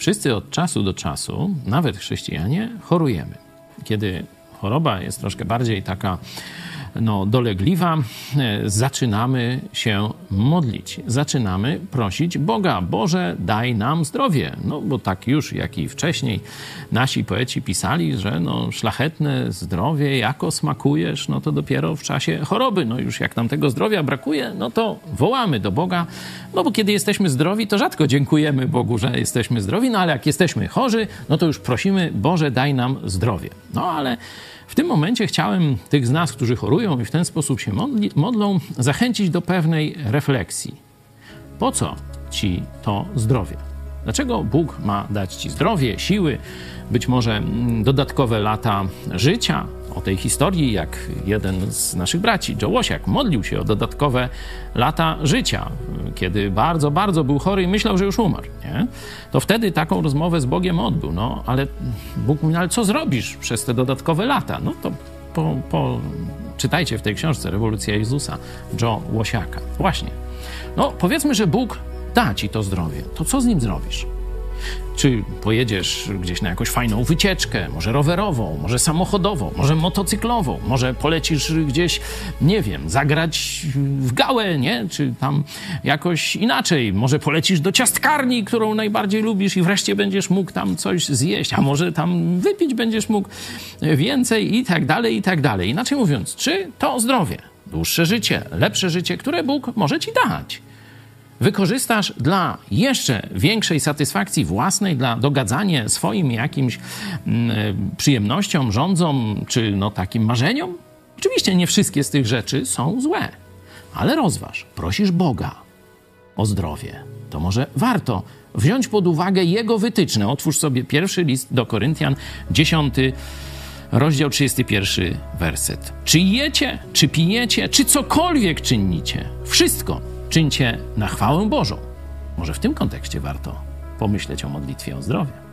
Wszyscy od czasu do czasu, nawet chrześcijanie, chorujemy. Kiedy choroba jest troszkę bardziej taka no, dolegliwa, e, zaczynamy się modlić. Zaczynamy prosić Boga, Boże, daj nam zdrowie. No, bo tak już, jak i wcześniej nasi poeci pisali, że no, szlachetne zdrowie, jako smakujesz, no to dopiero w czasie choroby. No już jak nam tego zdrowia brakuje, no to wołamy do Boga, no bo kiedy jesteśmy zdrowi, to rzadko dziękujemy Bogu, że jesteśmy zdrowi, no ale jak jesteśmy chorzy, no to już prosimy, Boże, daj nam zdrowie. No ale w tym momencie chciałem tych z nas, którzy chorują i w ten sposób się modli, modlą, zachęcić do pewnej refleksji. Po co ci to zdrowie? Dlaczego Bóg ma dać ci zdrowie, siły, być może mm, dodatkowe lata życia? O tej historii, jak jeden z naszych braci, Joe Łosiak, modlił się o dodatkowe lata życia, kiedy bardzo, bardzo był chory i myślał, że już umarł. Nie? To wtedy taką rozmowę z Bogiem odbył. No, ale Bóg mówi, no, ale co zrobisz przez te dodatkowe lata? No to po, po, czytajcie w tej książce Rewolucja Jezusa, Joe Łosiaka. Właśnie. No, powiedzmy, że Bóg da ci to zdrowie. To co z nim zrobisz? Czy pojedziesz gdzieś na jakąś fajną wycieczkę, może rowerową, może samochodową, może motocyklową, może polecisz gdzieś, nie wiem, zagrać w gałę, nie? Czy tam jakoś inaczej. Może polecisz do ciastkarni, którą najbardziej lubisz i wreszcie będziesz mógł tam coś zjeść, a może tam wypić będziesz mógł więcej i tak dalej, i tak dalej. Inaczej mówiąc, czy to zdrowie, dłuższe życie, lepsze życie, które Bóg może ci dać? Wykorzystasz dla jeszcze większej satysfakcji własnej, dla dogadzania swoim jakimś mm, przyjemnościom, rządzom czy no takim marzeniom? Oczywiście nie wszystkie z tych rzeczy są złe, ale rozważ, prosisz Boga o zdrowie. To może warto wziąć pod uwagę Jego wytyczne. Otwórz sobie pierwszy list do Koryntian, 10 rozdział 31, werset. Czy jecie, czy pijecie, czy cokolwiek czynicie, wszystko czyńcie na chwałę Bożą. Może w tym kontekście warto pomyśleć o modlitwie o zdrowie.